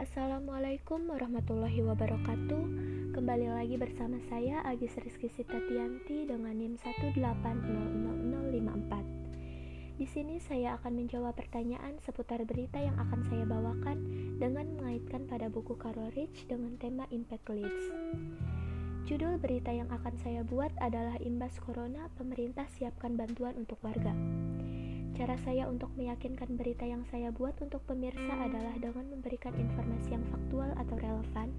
Assalamualaikum warahmatullahi wabarakatuh. Kembali lagi bersama saya Agis Rizky Sitatianti dengan NIM 1800054 Di sini saya akan menjawab pertanyaan seputar berita yang akan saya bawakan dengan mengaitkan pada buku Carol Rich dengan tema Impact Leads. Judul berita yang akan saya buat adalah Imbas Corona, Pemerintah Siapkan Bantuan untuk Warga Cara saya untuk meyakinkan berita yang saya buat untuk pemirsa adalah dengan memberikan informasi yang faktual atau relevan,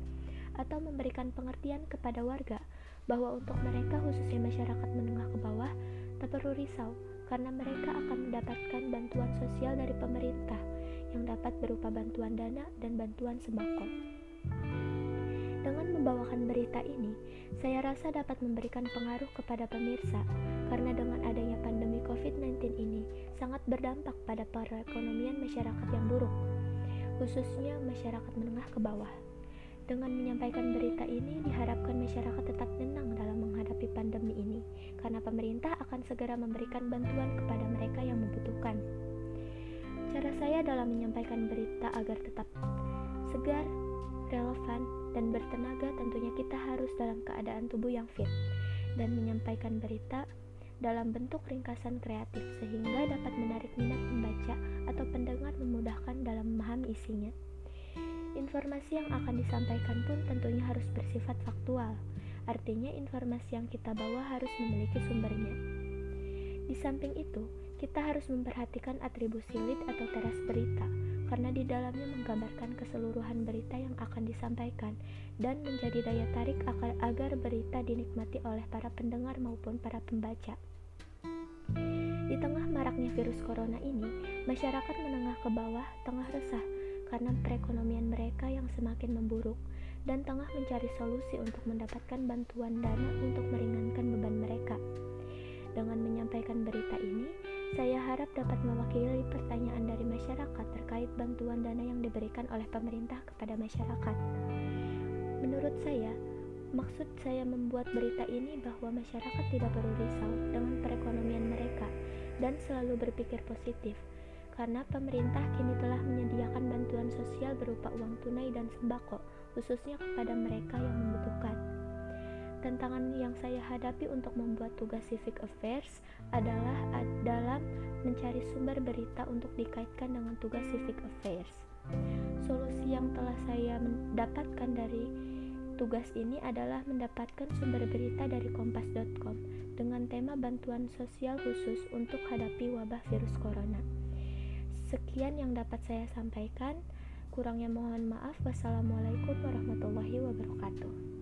atau memberikan pengertian kepada warga bahwa untuk mereka, khususnya masyarakat menengah ke bawah, tak perlu risau karena mereka akan mendapatkan bantuan sosial dari pemerintah yang dapat berupa bantuan dana dan bantuan sembako. Dengan membawakan berita ini, saya rasa dapat memberikan pengaruh kepada pemirsa karena dengan adanya pandemi COVID-19 ini sangat berdampak pada perekonomian masyarakat yang buruk, khususnya masyarakat menengah ke bawah. Dengan menyampaikan berita ini, diharapkan masyarakat tetap tenang dalam menghadapi pandemi ini, karena pemerintah akan segera memberikan bantuan kepada mereka yang membutuhkan. Cara saya dalam menyampaikan berita agar tetap segar, relevan, dan bertenaga tentunya kita harus dalam keadaan tubuh yang fit dan menyampaikan berita dalam bentuk ringkasan kreatif sehingga dapat menarik minat pembaca atau pendengar memudahkan dalam memahami isinya. Informasi yang akan disampaikan pun tentunya harus bersifat faktual, artinya informasi yang kita bawa harus memiliki sumbernya. Di samping itu, kita harus memperhatikan atribusi lead atau teras berita, karena di dalamnya menggambarkan keseluruhan berita yang akan disampaikan dan menjadi daya tarik agar berita dinikmati oleh para pendengar maupun para pembaca. Di tengah maraknya virus corona ini, masyarakat menengah ke bawah tengah resah karena perekonomian mereka yang semakin memburuk dan tengah mencari solusi untuk mendapatkan bantuan dana untuk meringankan dapat mewakili pertanyaan dari masyarakat terkait bantuan dana yang diberikan oleh pemerintah kepada masyarakat. Menurut saya, maksud saya membuat berita ini bahwa masyarakat tidak perlu risau dengan perekonomian mereka dan selalu berpikir positif, karena pemerintah kini telah menyediakan bantuan sosial berupa uang tunai dan sembako, khususnya kepada mereka yang membutuhkan. Tantangan yang saya hadapi untuk membuat tugas civic affairs adalah dalam mencari sumber berita untuk dikaitkan dengan tugas civic affairs. Solusi yang telah saya mendapatkan dari tugas ini adalah mendapatkan sumber berita dari kompas.com dengan tema bantuan sosial khusus untuk hadapi wabah virus corona. Sekian yang dapat saya sampaikan. Kurangnya mohon maaf. Wassalamualaikum warahmatullahi wabarakatuh.